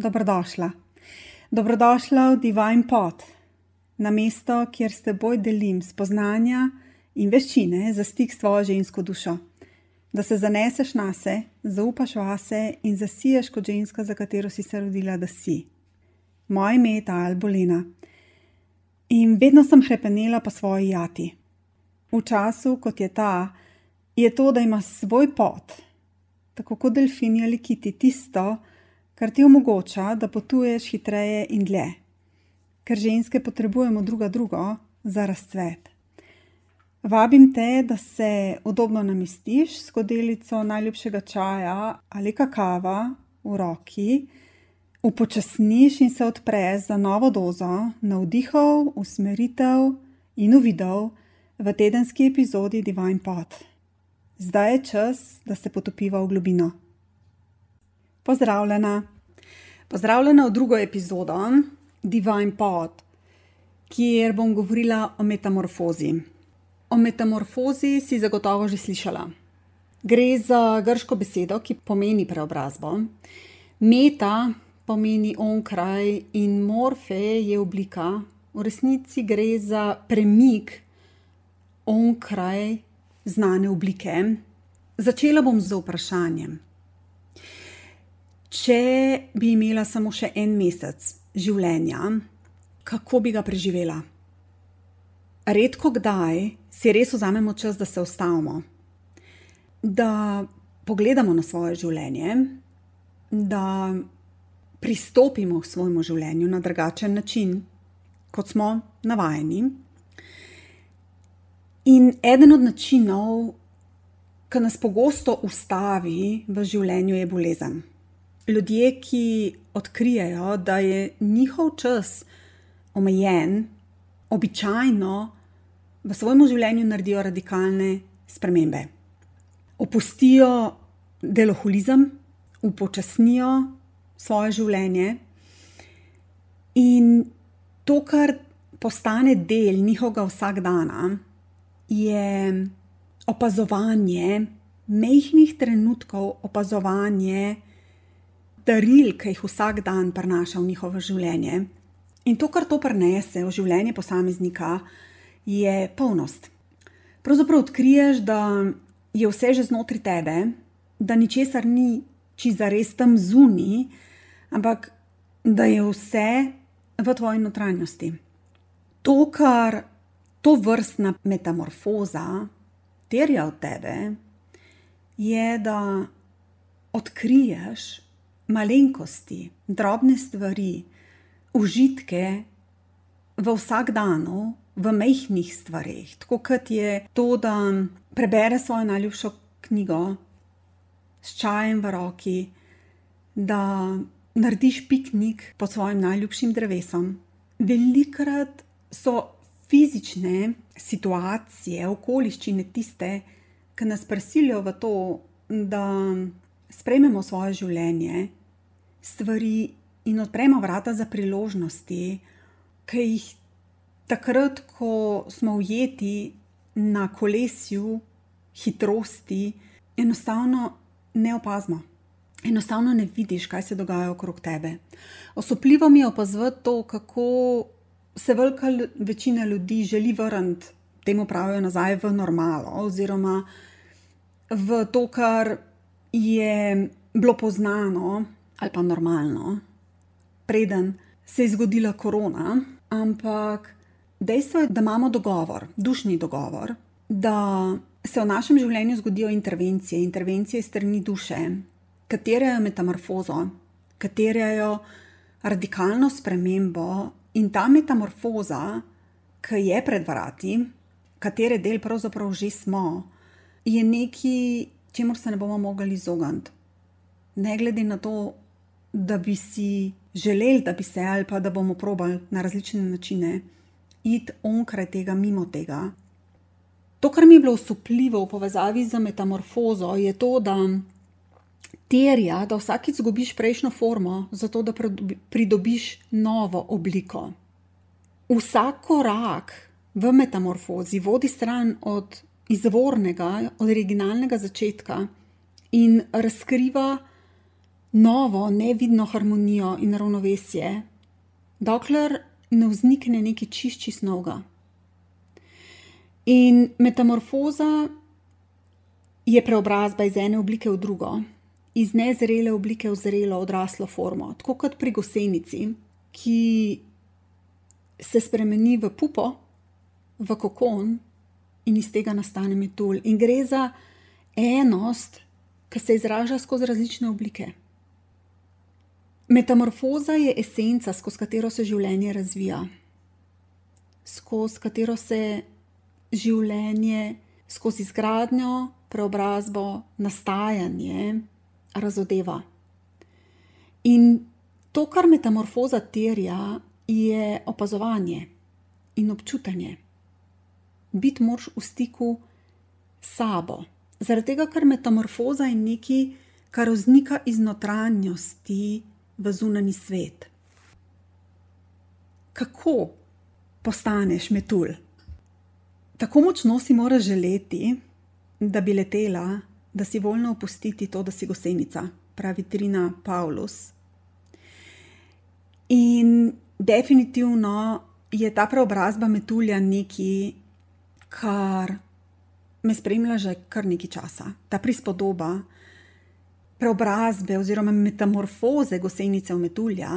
dobrodošla. Dobrodošla v Divine Pot, na mesto, kjer s teboj delim spoznanja in veščine za stik s tvojo žensko dušo. Da se zaneseš na se, zaupaš vase in zasiješ kot ženska, za katero si se rodila, da si. Moje ime je ta Albolina. In vedno sem hrepenela po svoji jati. V času, kot je ta, je to, da ima svoj pot, tako kot delfini ali kiti, tisto, kar ti omogoča, da potuješ hitreje in dlje. Ker ženske potrebujemo druga drugo za razcvet. Vabim te, da se udobno namestiš s skodelico najljubšega čaja ali kakava v roki, upočasniš in se odpreš za novo dozo navdihov, usmeritev in uvidov v tedenski epizodi Divine Pot. Zdaj je čas, da se potopiva v globino. Pozdravljena. Pozdravljena v drugo epizodo Divine Pot, kjer bom govorila o metamorfozi. O metamorfozi si zagotovo že slišala. Gre za grško besedo, ki pomeni preobrazbo. Meta pomeni onkraj in morfe je oblika. V resnici gre za premik onkraj znane oblike. Začela bom z vprašanjem. Če bi imela samo še en mesec življenja, kako bi ga preživela? Redko kdaj si res vzamemo čas, da se ustavimo, da pogledamo na svoje življenje, da pristopimo k svojemu življenju na drugačen način, kot smo navajeni. In eden od načinov, ki nas pogosto ustavi v življenju, je bolezen. Ljudje, ki odkrijejo, da je njihov čas omejen, običajno v svojem življenju naredijo radikalne spremembe. Opustijo deloholizem, upočasnijo svoje življenje in to, kar postane del njihovega vsakdana, je opazovanje mehkih trenutkov, opazovanje daril, ki jih vsak dan prinaša v njihovo življenje. In to, kar to prenese v življenje posameznika, je polnost. Pravzaprav odkriješ, da je vse že znotraj tebe, da ničesar ni čiza res tam zunaj, ampak da je vse v tvoji notranjosti. To, kar to vrstna metamorfoza terja od tebe, je, da odkriješ malenkosti, drobne stvari, užitke v vsakdanu, v majhnih stvarih, tako kot je to, da prebereš svojo najljubšo knjigo s čajem v roki, da narediš piknik pod svojim najljubšim drevesom. Velikrat so fizične situacije, okoliščine tiste, ki nas prisilijo v to, da sprejmemo svoje življenje, stvari in odpremo vrata za priložnosti, ki jih takrat, ko smo ujeti na kolesju hitrosti, enostavno ne opazimo. Enostavno ne vidiš, kaj se dogaja okrog tebe. Osupljivo mi je opazovati to, kako se velika večina ljudi želi vrniti temu pravijo nazaj v normalo, oziroma v to, kar je bilo poznano ali pa normalno, preden se je zgodila korona. Ampak Dejstvo je, da imamo dogovor, dušni dogovor, da se v našem življenju zgodijo intervencije, intervencije strani duše, katere je metamorfozo, katere je radikalno spremembo in ta metamorfoza, ki je pred vrati, katere del pravzaprav že smo, je nekaj, čemu se ne bomo mogli izogniti. Ne glede na to, da bi si želeli, da bi se ali pa da bomo probali na različne načine iti onkraj tega, mimo tega. To, kar mi je bilo usupljivo v povezavi z metamorfozo, je to, da terja, da vsakič izgubiš prejšnjo formo, zato da pridobiš novo obliko. Vsak korak v metamorfozi vodi stran od izvornega, od originalnega začetka in razkriva novo, nevidno harmonijo in ravnovesje, dokler ne vznikne neki čišči snovga. In metamorfoza je preobrazba iz ene oblike v drugo, iz nezrele oblike v zrelo, odraslo formo, tako kot pri gosenici, ki se spremeni v pupo, v kokon in iz tega nastane metulj. In gre za enost, ki se izraža skozi različne oblike. Metamorfoza je esenca, skozi katero se življenje razvija, skozi katero se življenje, skozi izgradnjo, preobrazbo, nastajanje razodeva. In to, kar metamorfoza terja, je opazovanje in občutanje. Biti moraš v stiku s sabo. Zaradi tega, ker metamorfoza je nekaj, kar vznika iz notranjosti v zunani svet. Kako postaneš metulj? Tako močno si moraš želeti, da bi letela, da si voljna opustiti to, da si gosenica, pravi Trina Paulus. In definitivno je ta preobrazba metulja nekaj, kar me spremlja že kar nekaj časa. Ta prispodoba preobrazbe oziroma metamorfoze gosenice v metulja,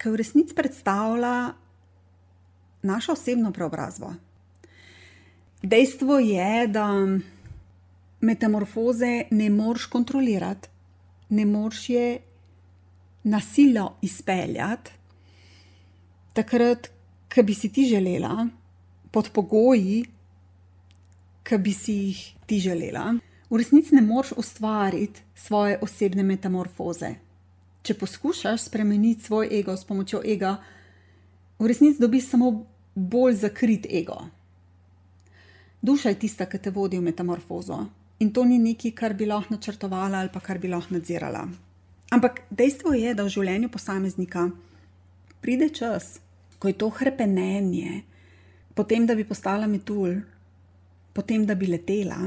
ki v resnici predstavlja našo osebno preobrazbo. Dejstvo je, da metamorfoze ne moreš kontrolirati, ne moreš je na silo izpeljati, takrat, ko bi si ti želela, pod pogoji, ki bi si jih ti želela, v resnici ne moreš ustvariti svoje osebne metamorfoze. Če poskušaš spremeniti svoj ego s pomočjo ega, v resnici dobiš samo bolj zakrit ego. Duša je tista, ki te vodi v metamorfozo. In to ni nekaj, kar bi lahko načrtovala ali pa kar bi lahko nadzirala. Ampak dejstvo je, da v življenju posameznika pride čas, ko je to krepenje, potem da bi postala metulj, potem da bi letela,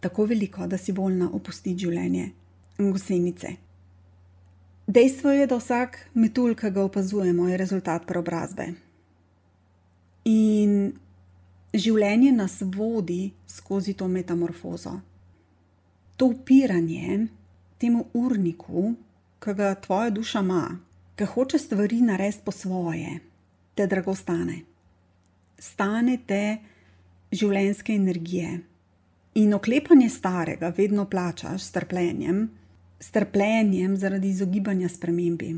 tako veliko, da si voljna opustiti življenje gosenice. Dejstvo je, da vsak metulj, ki ga opazujemo, je rezultat preobrazbe. In življenje nas vodi skozi to metamorfozo. To upiranje temu urniku, ki ga tvoja duša ima, ki hoče stvari narediti po svoje, te drago stane. Stane te življenjske energije. In oklepanje starega vedno plačaš s trpljenjem, s trpljenjem zaradi izogibanja spremembi.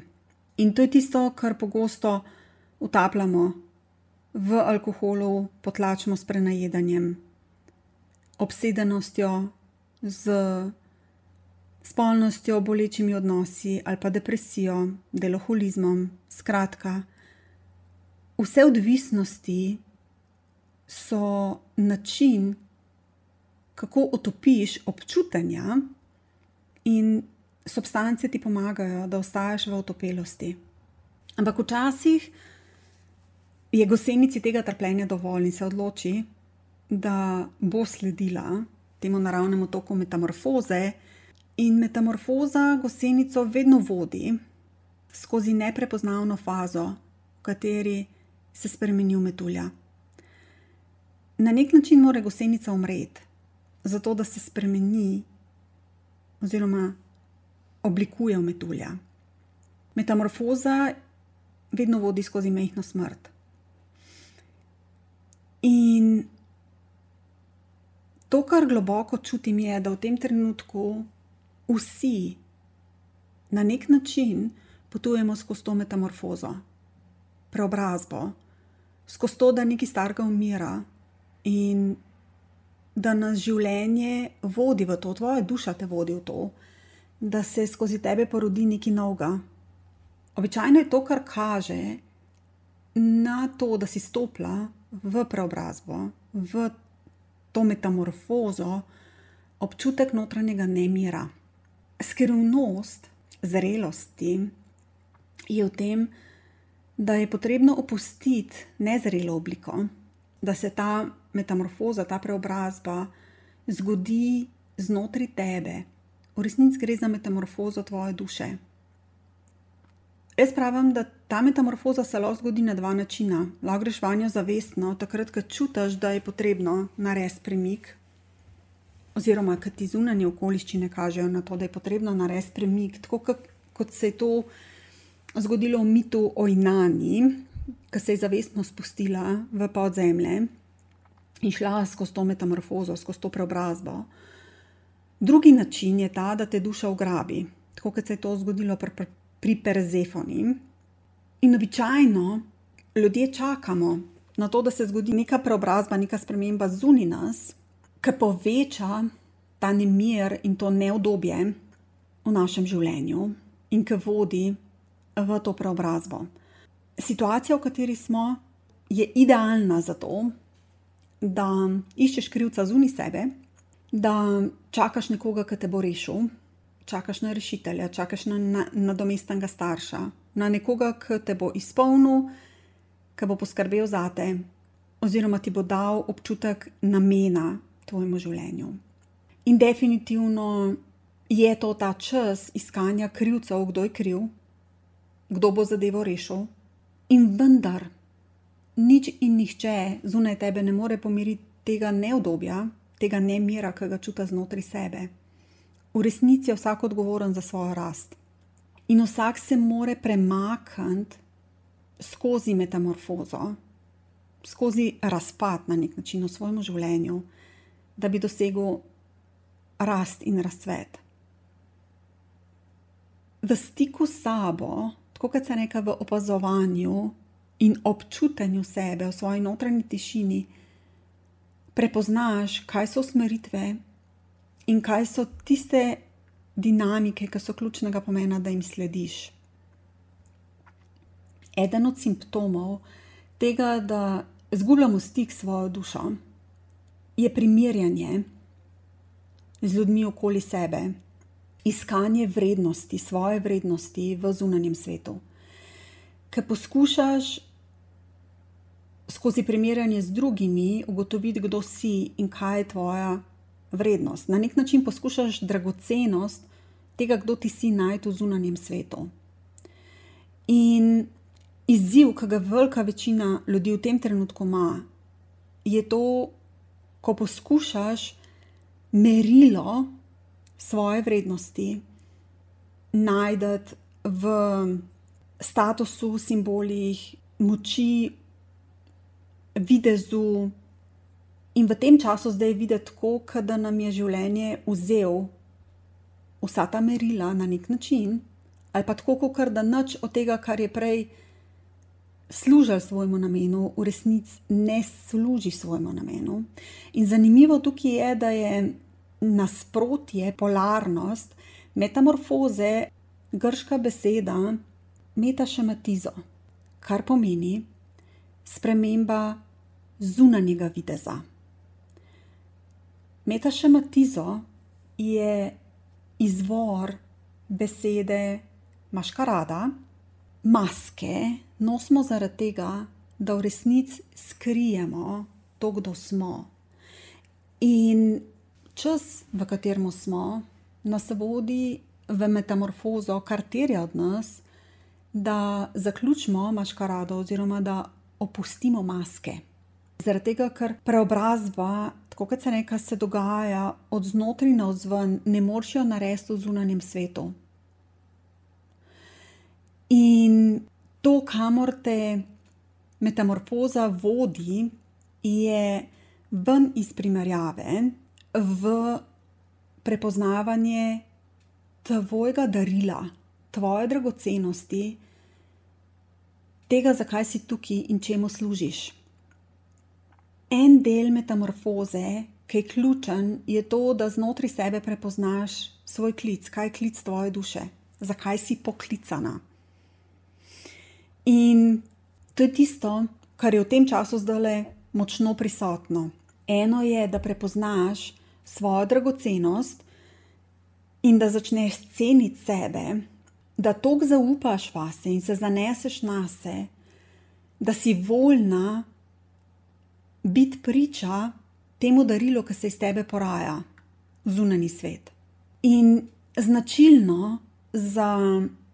In to je tisto, kar pogosto utapljamo v alkoholu, potlačimo s prenajedanjem, obsedenostjo, z spolnostjo, bolečimi odnosi ali pa depresijo, deloholizmom. Skratka, vse odvisnosti so način, kako otopiš občutanja, in substance ti pomagajo, da ostaješ v otopelosti. Ampak včasih je gosenici tega trpljenja dovolj in se odloči, da bo sledila temu naravnemu toku metamorfoze, in metamorfoza gosenico vedno vodi skozi neprepoznavno fazo, v kateri se spremeni v metulja na nek način mora gosenica umreti, zato da se spremeni oziroma oblikuje v metulja. Metamorfoza vedno vodi skozi mehko smrt. In to, kar globoko čutim, je, da v tem trenutku vsi na nek način potujemo skozi to metamorfozo, preobrazbo, skozi to, da nekaj starega umira, in da nas življenje vodi v to, tvoja duša te vodi v to, da se skozi tebe porodi nekaj novega. Običajno je to, kar kaže na to, da si stopila v preobrazbo, v to metamorfozo, občutek notranjega nemira. Skrivnost zrelosti je v tem, da je potrebno opustiti nezrelo obliko, da se ta metamorfoza, ta preobrazba zgodi znotraj tebe, v resnici gre za metamorfozo tvoje duše. Jaz pravim, da ta metamorfoza se lahko zgodi na dva načina. Lahko greš vanjo zavestno, takrat, ko čutiš, da je potrebno narediti premik, oziroma kad ti zunanje okoliščine kažejo na to, da je potrebno narediti premik, tako kot se je to zgodilo v mitu o Inani, ki se je zavestno spustila v podzemlje in šla skozi to metamorfozo, skozi to preobrazbo. Drugi način je ta, da te duša ugrabi, tako kot se je to zgodilo pri, pri, pri Perzefoni. In običajno ljudje čakamo na to, da se zgodi neka preobrazba, neka sprememba zunaj nas, ki poveča ta nemir in to neodobje v našem življenju in ki vodi v to preobrazbo. Situacija, v kateri smo, je idealna za to, da iščeš krivca zunaj sebe, da čakaš nekoga, ki te bo rešil, čakaš na rešitelja, čakaš na nadomestnega starša, na nekoga, ki te bo izpolnil, ki bo poskrbel za te, oziroma ti bo dal občutek namena tvojemu življenju. In definitivno je to ta čas iskanja krivcev, kdo je kriv, kdo bo zadevo rešil. In vendar, nič in nihče zunaj tebe ne more pomiriti tega neodobja, tega nemira, ki ga čuti znotraj sebe. V resnici je vsak odgovoren za svojo rast. In vsak se more premakniti skozi metamorfozo, skozi razpad na nek način v svojem življenju da bi dosegel rast in razcvet. V stiku s sabo, tako kot se reka v opazovanju in občutenju sebe v svoji notranji tišini, prepoznaš, kaj so usmeritve in kaj so tiste dinamike, ki so ključnega pomena, da jim slediš. Eden od simptomov tega, da zgubljamo stik s svojo dušo, je primerjanje z ljudmi okoli sebe, iskanje vrednosti, svoje vrednosti v zunanjem svetu. Ker poskušaš skozi primerjanje z drugimi ugotoviti, kdo si in kaj je tvoja vrednost. Na nek način poskušaš dragocenost tega, kdo ti si, najti v zunanjem svetu. In izziv, ki ga velika večina ljudi v tem trenutku ima, je to, ko poskušaš merilo svoje vrednosti najti v statusu, simbolih, moči, videzu. In v tem času zdaj je videti tako, da nam je življenje vzel vsa ta merila na nek način, ali pa tako, kot da nič od tega, kar je prej služili svojemu namenu, v resnici ne služi svojemu namenu. In zanimivo tukaj je, da je nasprotje, polarnost, metamorfoze, grška beseda metašematizo, kar pomeni sprememba zunanjega videza. Metašematizo je izvor besede maškarada, maske nosimo zaradi tega, da v resnici skrijemo to, kdo smo. In čas, v katerem smo, nas vodi v metamorfozo, kar terja od nas, da zaključimo maškarado oziroma da opustimo maske. Zaradi tega, ker preobrazba, tako kot se reka, se dogaja od znotraj na vzven, ne moreš jo narediti v zunanjem svetu. In to, kamor te metamorfoza vodi, je ven iz primerjave, v prepoznavanje tvojega darila, tvoje dragocenosti, tega, zakaj si tukaj in čemu služiš. En del metamorfoze, ki je ključen, je to, da znotraj sebe prepoznaš svoj klic, kaj je klic tvoje duše, zakaj si poklicana. In to je tisto, kar je v tem času zdaj močno prisotno. Eno je, da prepoznaš svojo dragocenost in da začneš ceniti sebe, da toliko zaupaš vase in se zaneseš na sebe, da si voljna biti priča temu darilu, ki se iz tebe poraja, zunani svet. In značilno za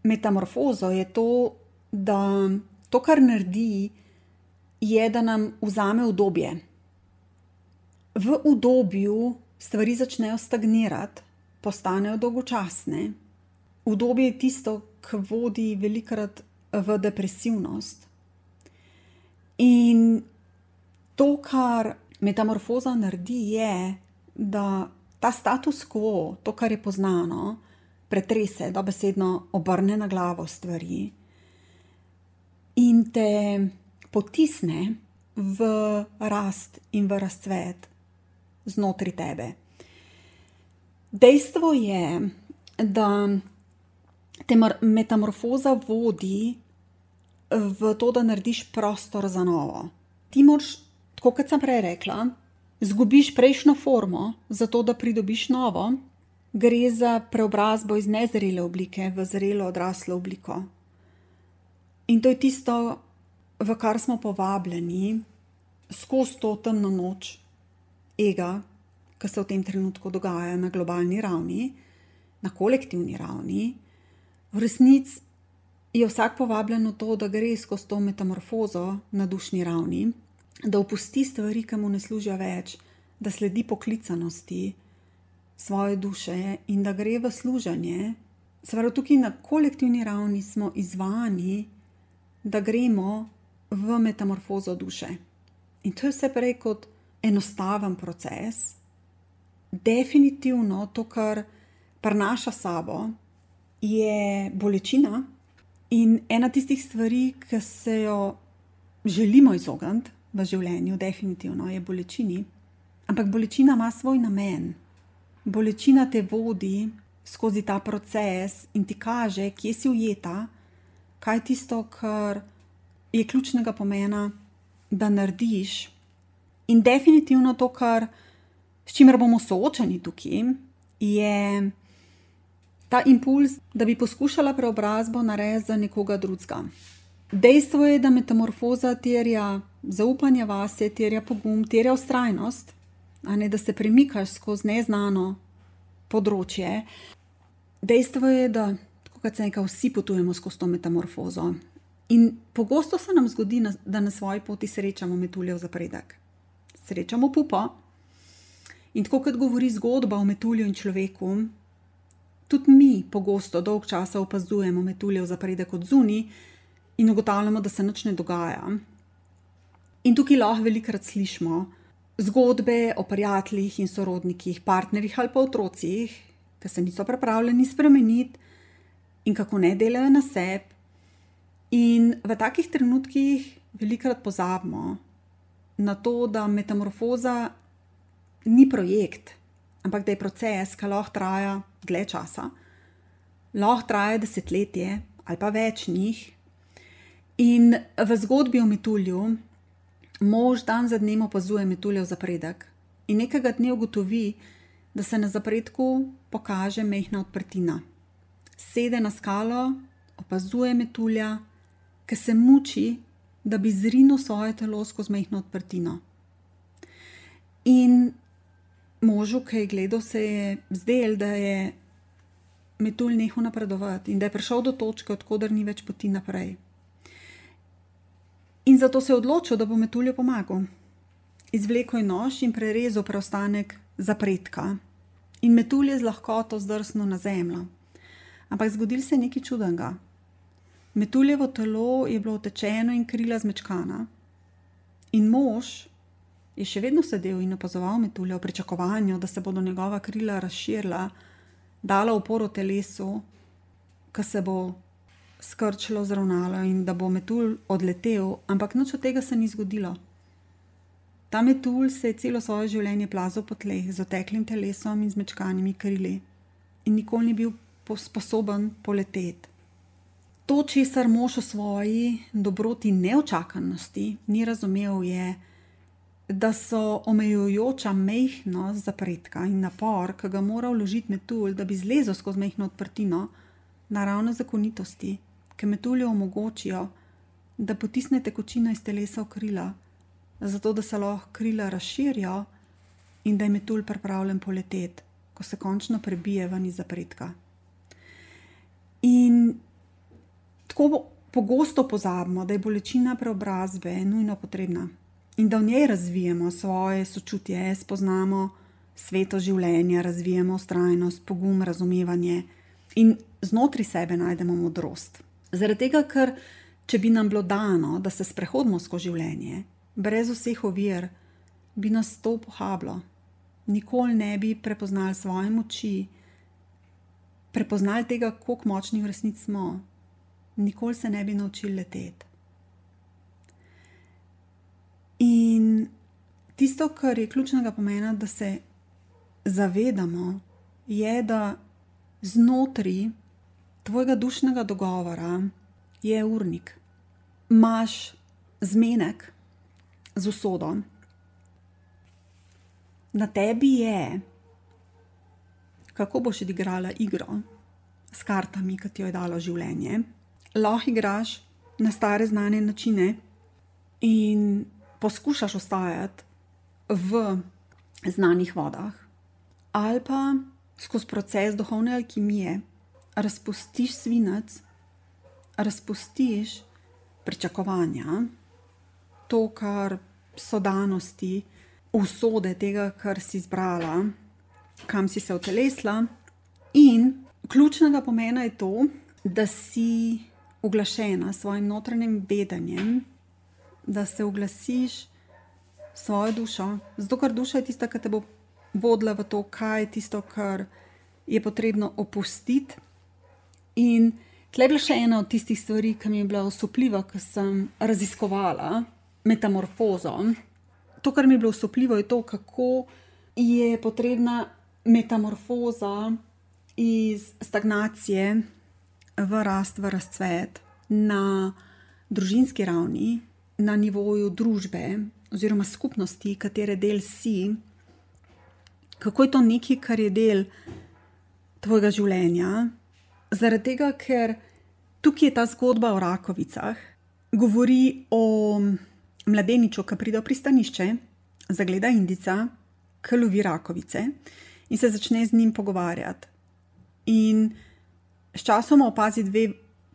metamorfozo je to, da to, kar naredi, je, da nam vzame obdobje. V obdobju stvari začnejo stagnirati, postanejo dolgočasne. Udobje je tisto, ki vodi velikrat v depresivnost. In to, kar metamorfoza naredi, je, da ta status quo, to, kar je poznano, pretrese, da besedno obrne na glavo stvari in te potisne v rast in v razcvet znotraj tebe. Dejstvo je, da te metamorfoza vodi v to, da narediš prostor za novo. Ti moraš, tako kot sem prej rekla, izgubiš prejšnjo formo, zato da pridobiš novo, gre za preobrazbo iz nezrele oblike v zrelo odraslo obliko. In to je tisto, v kar smo povabljeni skozi to temno noč ega, ki se v tem trenutku dogaja na globalni ravni, na kolektivni ravni. V resnici je vsak povabljen v to, da gre skozi to metamorfozo na dušni ravni, da opusti stvari, ki mu ne služijo več, da sledi poklicanosti svoje duše in da gre v služenje. Seveda, tukaj na kolektivni ravni smo izvani, da gremo v metamorfozo duše. In to je vse prej kot enostaven proces. Definitivno to, kar prenaša sabo, je bolečina in ena tistih stvari, ki se jo želimo izogniti v življenju, definitivno je bolečina. Ampak bolečina ima svoj namen. Bolečina te vodi skozi ta proces in ti kaže, kje si ujeta, kaj je tisto, kar je ključnega pomena, da narediš. In definitivno to, kar, s čimer bomo soočeni tukaj, je ta impuls, da bi poskušala preobrazbo narediti za nekoga drugega. Dejstvo je, da metamorfoza terja zaupanje vase, terja pogum, terja ustrajnost, a ne da se premikaš skozi neznano področje. Dejstvo je, da, kot se reče, vsi potujemo skozi to metamorfozo. In pogosto se nam zgodi, da na svoji poti srečamo metuljev zapredek. Srečamo pupo. In tako kot govori zgodba o metulju in človeku, tudi mi pogosto dolg časa opazujemo metuljev zapredek od zunaj in ugotavljamo, da se nič ne dogaja. In tukaj lahko velikokrat slišimo, zgodbe o prijateljih in sorodnikih, partnerjih ali pa otrocih, ki se niso pripravljeni spremeniti in kako ne delajo na sebi. In v takih trenutkih velikokrat pozabimo na to, da metamorfoza ni projekt, ampak da je proces, ki lahko traja dlje časa, lahko traja desetletje ali pa več njih. In v zgodbi o metulju Mož dan za dnem opazuje metuljev zapredek in nekega dne ugotovi, da se na zapredku pokaže mehna odprtina. Sede na skalo, opazuje metulja, ki se muči, da bi zrinil svoje telo skozi mehno odprtino. In možu, ki je gledal, se je zdel, da je metulj nehal napredovati in da je prišel do točke, odkuder ni več poti naprej. In zato se je odločil, da bo metulju pomagal. Izvlekel je nož in prerezal preostanek zapredka, in metulj je z lahkoto zdrsnil na zemljo. Ampak zgodil se je nekaj čudnega. Metuljevo telo je bilo utečeno in krila zmečkana, in mož je še vedno sedel in opazoval metulje v pričakovanju, da se bodo njegova krila razširila, dala oporo telesu, ki se bo skrčilo zravnalo in da bo metulj odletel, ampak noč od tega se ni zgodilo. Ta metulj se je celo svoje življenje plazil po tleh z oteklim telesom in zmečkanimi krili in nikoli ni bil sposoben poleteti. To, česar mož o svoji dobroti neočakanosti ni razumel, je, da so omejujoča mehkost zapredka in napor, ki ga mora vložiti metulj, da bi zlezel skozi mehko odprtino, naravne zakonitosti, Kemetulje omogočijo, da potisne tekočino iz telesa v krila, zato da se lahko krila razširijo in da je metulj pripravljen poleteti, ko se končno prebije ven iz zapredka. In tako bo, pogosto pozabimo, da je bolečina preobrazbe nujno potrebna in da v njej razvijemo svoje sočutje, spoznamo sveto življenje, razvijemo ustrajnost, pogum, razumevanje in znotraj sebe najdemo modrost. Zaradi tega, ker če bi nam bilo dano, da se sprehodimo skozi življenje, brez vseh ovir, bi nas to pohablo. Nikoli ne bi prepoznali svoje moči, prepoznali tega, kako močni v resnici smo, nikoli se ne bi naučili leteti. In tisto, kar je ključnega pomena, da se zavedamo, je, da znotraj tvojega dušnega dogovora je urnik. Imáš zmenek z usodo. Na tebi je, kako boš odigrala igro s kartami, ki ti jo je dalo življenje. Lahko igraš na stare znane načine in poskušaš ostajati v znanih vodah, ali pa skozi proces duhovne alkimije razpustiš svinec, razpustiš pričakovanja, to, kar so danosti, usode tega, kar si izbrala, kam si se utelesla. In ključnega pomena je to, da si uglašena s svojim notranjim vedenjem, da se oglasiš svojo dušo, zato ker duša je tista, ki te bo vodila v to, kaj je tisto, kar je potrebno opustiti. In tle je bila še ena od tistih stvari, ki mi je bila osupljiva, ko sem raziskovala metamorfozo. To, kar mi je bilo osupljivo, je to, kako je potrebna metamorfoza iz stagnacije v rast, v razcvet na družinski ravni, na nivoju družbe oziroma skupnosti, katere del si, kako je to nekaj, kar je del tvojega življenja. Zaradi tega, ker tukaj je ta zgodba o rakovicah, govori o mladeniču, ki pride v pristanišče, zagleda Indica, ki lovi rakovice in se začne z njim pogovarjati. In sčasoma opazi dve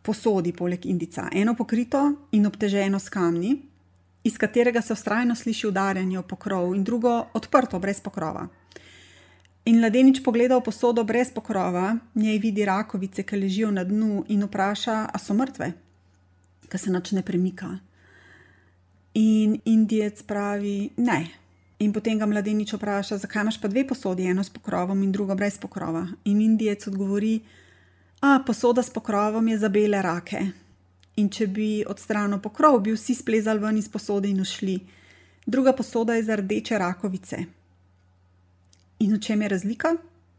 posodi poleg Indica, eno pokrito in obteženo s kamni, iz katerega se vztrajno sliši udarjanje o pokrov, in drugo odprto, brez pokrova. In mladenič pogleda v posodo brez pokrova, njej vidi rakovice, ki ležijo na dnu, in vpraša, a so mrtve, ki se noč ne premika. In Indijec pravi, ne. In potem ga mladenič vpraša, zakaj imaš pa dve posodi, eno s pokrovom in drugo brez pokrova. In Indijec odgovori, A posoda s pokrovom je za bele rake. In če bi odstranil pokrov, bi vsi splezali ven iz posode in ušli. Druga posoda je za rdeče rakovice. In v čem je razlika?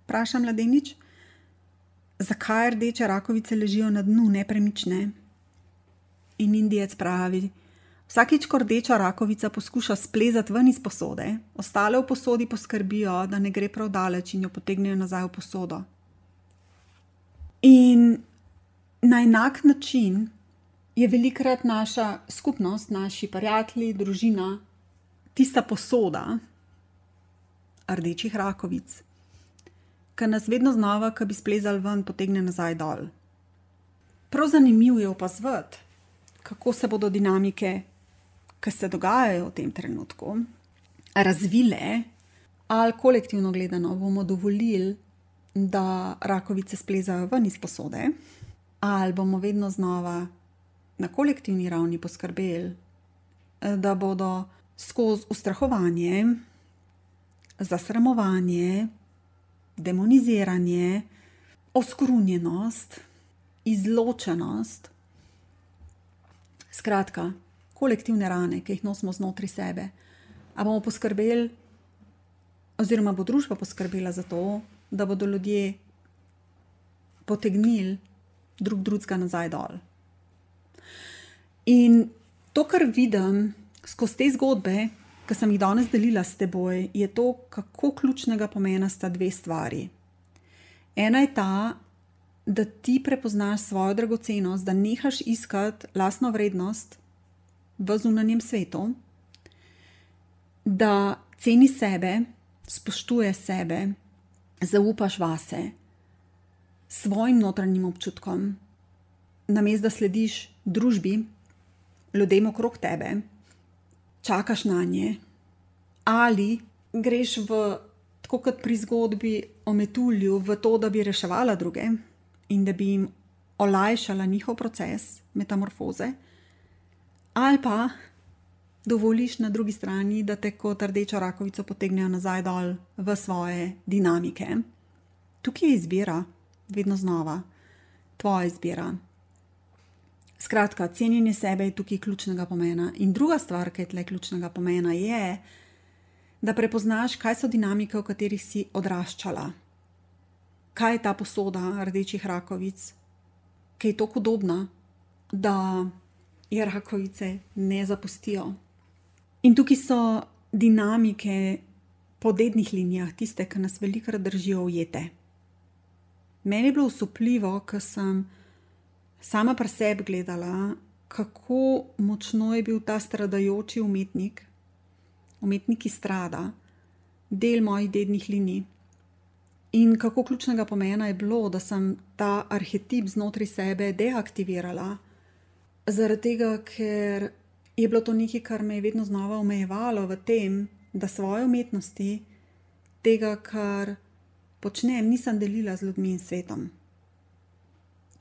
Vpraša mladenič. Zakaj rdeče rakovice ležijo na dnu nepremične? In Indijec pravi: Vsakič, ko rdeča rakovica poskuša splezati ven iz posode, ostale v posodi poskrbijo, da ne gre prav daleč in jo potegnejo nazaj v posodo. In na enak način je velikrat naša skupnost, naši prijatelji, družina, tista posoda rdečih rakovic, ki nas vedno znova, ki bi splezali ven, potegne nazaj dol. Prav zanimivo je opazovati, kako se bodo dinamike, ki se dogajajo v tem trenutku, razvile, ali kolektivno gledano bomo dovolili, da rakovice splezajo ven iz posode, ali bomo vedno znova na kolektivni ravni poskrbeli, da bodo skozi ustrahovanje, zasramovanje, demoniziranje, oskrunjenost, izločenost, skratka, kolektivne rane, ki jih nosimo znotraj sebe. Ali bomo poskrbeli, oziroma bo družba poskrbela za to, da bodo ljudje potegnili drug drugega nazaj dol. In to, kar vidim skozi te zgodbe, ki sem jih danes delila s teboj, je to, kako ključnega pomena sta dve stvari. Ena je ta, da ti prepoznaš svojo dragocenost, da nehaš iskati lastno vrednost v zunanjem svetu, da ceni sebe, spoštuje sebe, zaupaš vase, svojim notranjim občutkom namesto da slediš družbi, ljudem okrog tebe, čakaš na nje, ali greš v, tako kot pri zgodbi o metulju, v to, da bi reševala druge in da bi jim olajšala njihov proces metamorfoze, ali pa dovoliš na drugi strani, da te kot rdečo rakovico potegnejo nazaj dol v svoje dinamike. Tukaj je izbira, vedno znova, tvoja izbira. Skratka, cenjenje sebe je tukaj ključnega pomena. In druga stvar, ki je tle ključnega pomena, je, da prepoznaš, kaj so dinamike, v katerih si odraščala. Kaj je ta posoda rdečih rakovic, ki je tako podobna, da je rakovice ne zapustijo. In tukaj so dinamike po dednih linijah, tiste, ki nas velikokrat držijo ujete. Meni je bilo usupljivo, ker sem sama pri sebi gledala, kako močno je bil ta stradajoči umetnik, umetnik, ki strada, del mojih dednih linij. In kako ključnega pomena je bilo, da sem ta arhetip znotraj sebe deaktivirala, zaradi tega, ker je bilo to nekaj, kar me je vedno znova omejevalo v tem, da svoje umetnosti, tega, kar počnem, nisem delila z ljudmi in svetom.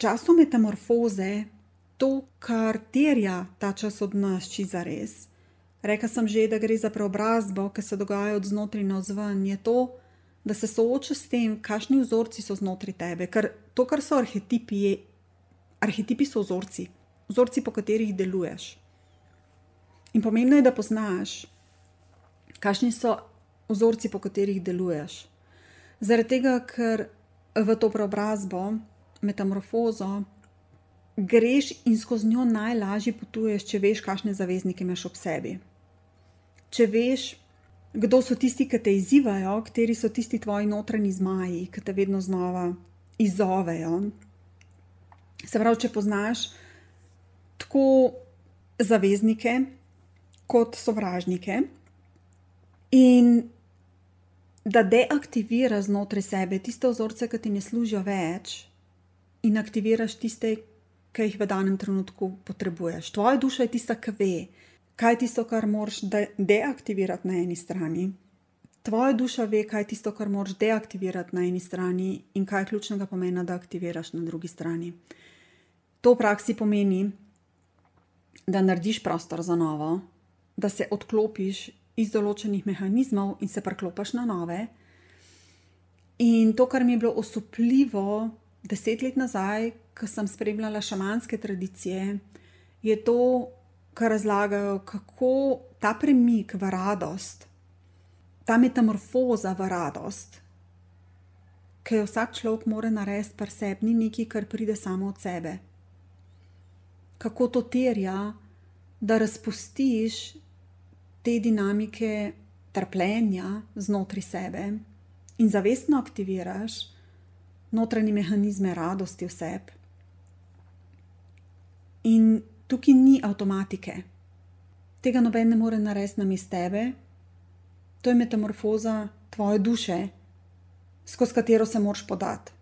Času metamorfoze, to, kar terja ta čas od nas, či za res. Rekla sem že, da gre za preobrazbo, ki se dogaja od znotraj na vzven, je to, da se soočaš s tem, kakšni vzorci so znotraj tebe. Ker to, kar so arhetipi, je, arhetipi so vzorci, vzorci, po katerih deluješ. In pomembno je, da poznaš, kakšni so vzorci, po katerih deluješ. Zaradi tega, ker v to preobrazbo, metamorfozo, greš in skozi njo najlažje potuješ, če veš, kakšne zaveznike imaš ob sebi. Če veš, kdo so tisti, ki te izzivajo, kateri so tisti tvoji notranji zmaji, ki te vedno znova izzovejo. Se pravi, če poznaš tako zaveznike, kot sovražnike, in da deaktiviraš znotraj sebe tiste vzorce, ki ti ne služijo več, in aktiviraš tiste, ki jih v danem trenutku potrebuješ. Tvoja duša je tista, ki ve, kaj je tisto, kar moraš de deaktivirati na eni strani. Tvoja duša ve, kaj je tisto, kar moraš deaktivirati na eni strani, in kaj je ključnega pomena, da aktiviraš na drugi strani. To v praksi pomeni, da narediš prostor za novo, da se odklopiš iz določenih mehanizmov in se preklopiš na nove. In to, kar mi je bilo osupljivo deset let nazaj, ko sem spremljala šamanske tradicije, je to, kar razlagajo, kako ta premik v radost, ta metamorfoza v radost, ki jo vsak človek mora narediti pri sebi, ni nekaj, kar pride samo od sebe. Kako to terja, da razpustiš te dinamike trpljenja znotraj sebe in zavestno aktiviraš notranje mehanizme radosti v sebi. In tukaj ni avtomatike, tega noben ne more narediti na mestu tebe, to je metamorfoza tvoje duše, skozi katero se moraš podati.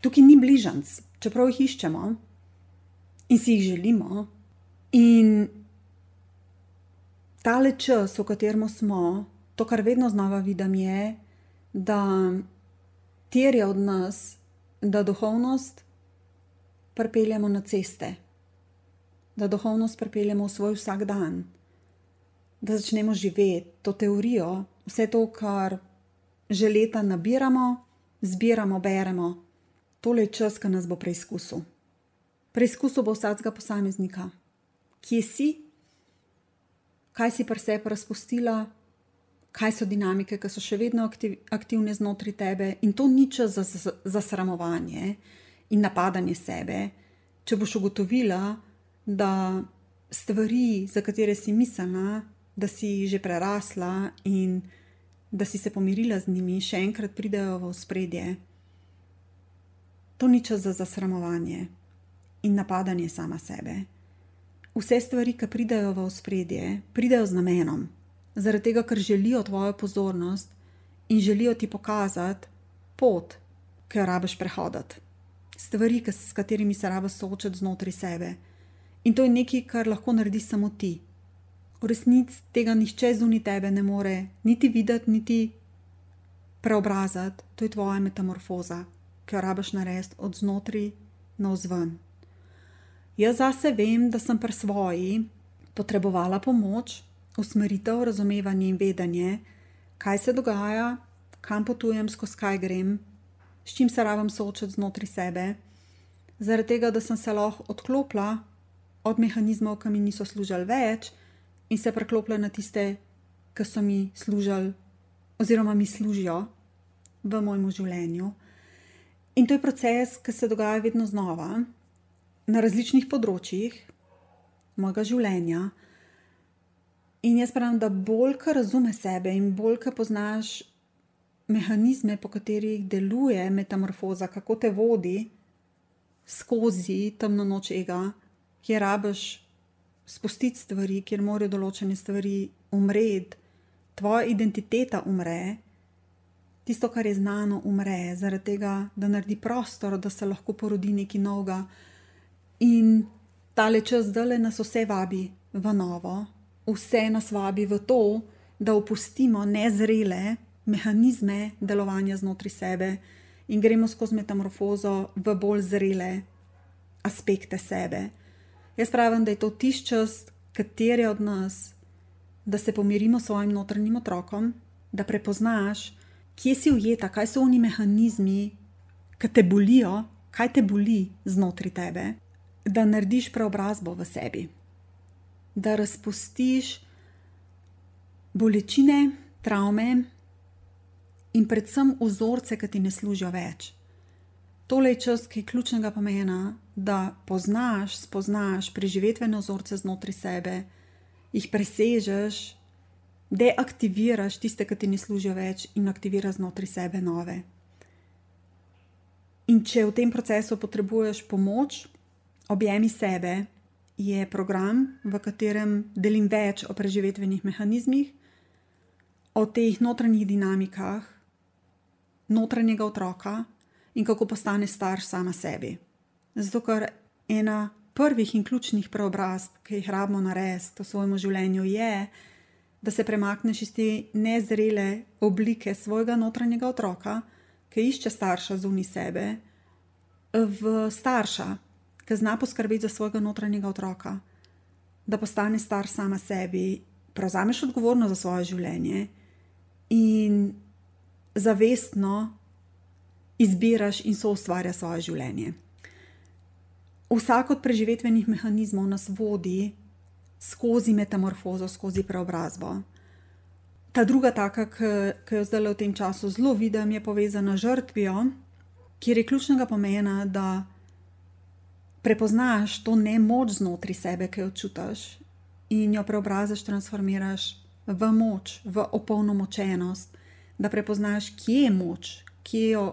Tukaj ni bližnjic, čeprav jih iščemo in si jih želimo. In tale čas, v katerem smo, to, kar vedno znova vidim, je, da terja od nas, da duhovnost pripeljemo na ceste, da duhovnost pripeljemo v svoj vsak dan, da začnemo živeti to teorijo, vse to, kar že leta nabiramo, zbiramo, beremo. Tole je čas, ki nas bo preizkusil. Preizkusil bo vsakega posameznika, kje si, kaj si pri sebi razpustila, kaj so dinamike, ki so še vedno aktiv, aktivne znotraj tebe. In to ni čas za, za, za sramovanje in napadanje sebe. Če boš ugotovila, da stvari, za katere si mislila, da si že prerasla in da si se pomirila z njimi, še enkrat pridejo v spredje. To ni čas za zasramovanje in napadanje sama sebe. Vse stvari, ki pridejo v ospredje, pridejo z namenom, zaradi tega, ker želijo tvojo pozornost in želijo ti pokazati pot, ki jo rabiš prehoditi. stvari, s katerimi se rabiš soočati znotraj sebe. In to je nekaj, kar lahko narediš samo ti. V resnici tega nihče zunaj tebe ne more niti videti, niti preobraziti. To je tvoja metamorfoza, ki jo rabiš narediti od znotraj na vzven. Jaz zase vem, da sem pri svoji potrebovala pomoč, usmeritev, razumevanje in vedenje, kaj se dogaja, kam potujem, skozi kaj grem, s čim se rabim soočati znotraj sebe, zaradi tega, da sem se lahko odklopila od mehanizmov, ki mi niso služili več, in se preklopila na tiste, ki so mi služili, oziroma mi služijo v mojem življenju. In to je proces, ki se dogaja vedno znova, na različnih področjih mojega življenja. In jaz pravim, da bolj, ko razumeš sebe in bolj, ko poznaš mehanizme, po katerih deluje metamorfoza, kako te vodi skozi temno noč ega, kjer rabiš spustiti stvari, kjer morajo določene stvari umreti, tvoja identiteta umre, tisto, kar je znano, umre, zaradi tega, da naredi prostor, da se lahko porodi nekaj novega. In tale čas zdaj nas vse vabi v novo, vse nas vabi v to, da opustimo nezrele mehanizme delovanja znotraj sebe in gremo skozi metamorfozo v bolj zrele aspekte sebe. Jaz pravim, da je to tisti čas, kateri od nas, da se pomirimo s svojim notranjim otrokom, da prepoznaš, kje si ujeta, kaj so oni mehanizmi, ki te bolijo, kaj te boli znotraj tebe, da narediš preobrazbo v sebi, da razpustiš bolečine, travme in predvsem vzorce, ki ti ne služijo več. Tole je čas, ki je ključnega pomena, da poznaš, spoznaš preživetvene vzorce znotraj sebe, jih presežeš, deaktiviraš tiste, ki ti ne služijo več, in aktiviraš znotraj sebe nove. In če v tem procesu potrebuješ pomoč, objemi sebe, je program, v katerem delim več o preživetvenih mehanizmih, o teh notranjih dinamikah, notranjega otroka in kako postane starš sama sebi. Zato, ker ena prvih in ključnih preobrazb, ki jih rabimo narediti v svojem življenju, je, da se premakneš iz te nezrele oblike svojega notranjega otroka, ki išče starša zunaj sebe, v starša, ki zna poskrbeti za svojega notranjega otroka, da postane starš sama sebi, prevzameš odgovornost za svoje življenje in zavestno izbiraš in so ustvarja svoje življenje. Vsak od preživetvenih mehanizmov nas vodi skozi metamorfozo, skozi preobrazbo. Ta druga taka, ki jo zdaj v tem času zelo vidim, je povezana z žrtvijo, kjer je ključnega pomena, da prepoznaš to nemoč znotraj sebe, ki jo čutiš, in jo preobraziš, transformiraš v moč, v opolnomočenost, da prepoznaš, kje je moč, kje jo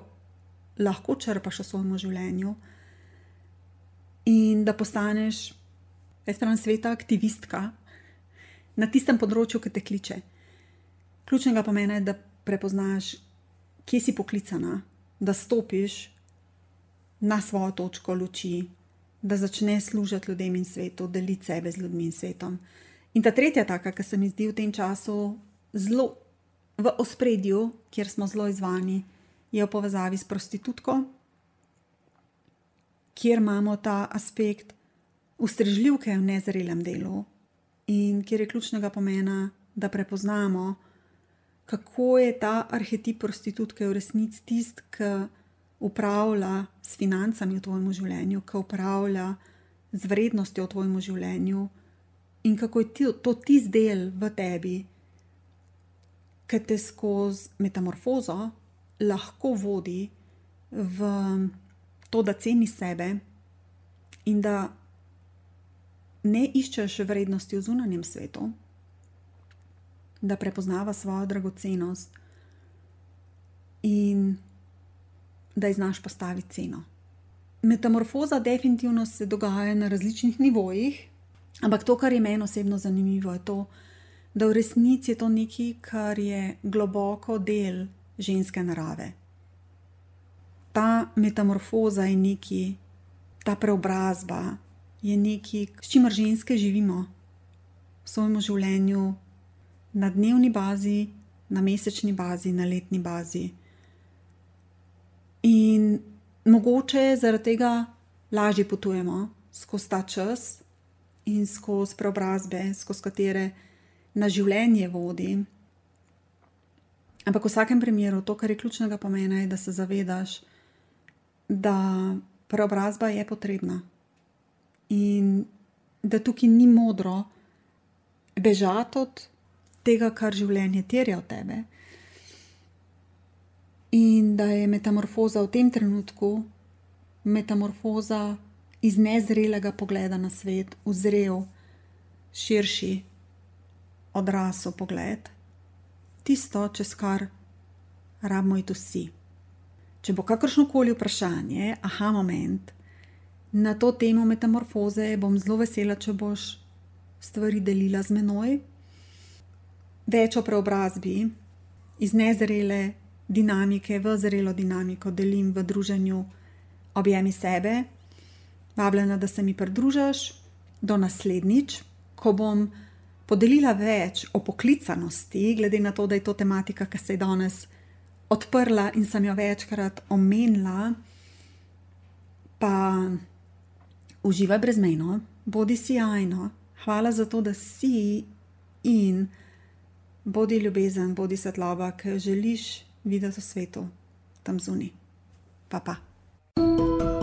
lahko črpaš v svojem življenju, in da postaneš, jaz pravim, sveta aktivistka na tistem področju, ki te kliče. Ključnega pomena je, da prepoznaš, kje si poklicana, da stopiš na svojo točko luči, da začneš služiti ljudem in svetu, deliti sebe z ljudmi in svetom. In ta tretja, taka, ki se mi zdi v tem času zelo v ospredju, kjer smo zelo izvani, je v povezavi s prostitutko, kjer imamo ta aspekt ustrežljivke v nezrelem delu in kjer je ključnega pomena, da prepoznamo, kako je ta arhetip prostitutke v resnici tisti, ki upravlja s financami v tvojem življenju, ki upravlja z vrednostjo v tvojem življenju in kako je to tisti del v tebi ki te skozi metamorfozo lahko vodi v to, da ceni sebe in da ne iščeš vrednosti v zunanjem svetu, da prepoznava svojo dragocenost in da znaš postaviti ceno. Metamorfoza definitivno se dogaja na različnih nivojih, ampak to, kar je meni osebno zanimivo, je to, da v resnici je to nekaj, kar je globoko del ženske narave. ta metamorfoza je neki, ta preobrazba je nekaj, s čimer ženske živimo v svojem življenju na dnevni bazi, na mesečni bazi, na letni bazi. In mogoče zaradi tega lažje potujemo skozi ta čas in skozi preobrazbe, skozi katere na življenje vodi. Ampak v vsakem primeru, to, kar je ključnega pomena, je, da se zavedaš, da preobrazba je potrebna in da tukaj ni modro bežati od tega, kar življenje terja od tebe. In da je metamorfoza v tem trenutku, metamorfoza iz nezrelega pogleda na svet, uzrel širši, odrasel pogled, tisto, čez kar rabimo iti vsi. Če bo kakršno koli vprašanje, aha, moment, na to temo metamorfoze, bom zelo vesela, če boš stvari delila z menoj več o preobrazbi iz nezrele dinamike v zrelo dinamiko delim v druženju Objemi sebe. Vabljena, da se mi pridružiš do naslednjič, ko bom podelila več o poklicanosti, glede na to, da je to tematika, ki se je danes odprla in sem jo večkrat omenila. Pa uživaj brezmejno, bodi sjajno, hvala za to, da si in bodi ljubezen, bodi svetloba, jo želiš videti v svetu, tam zunaj. Pa pa. thank you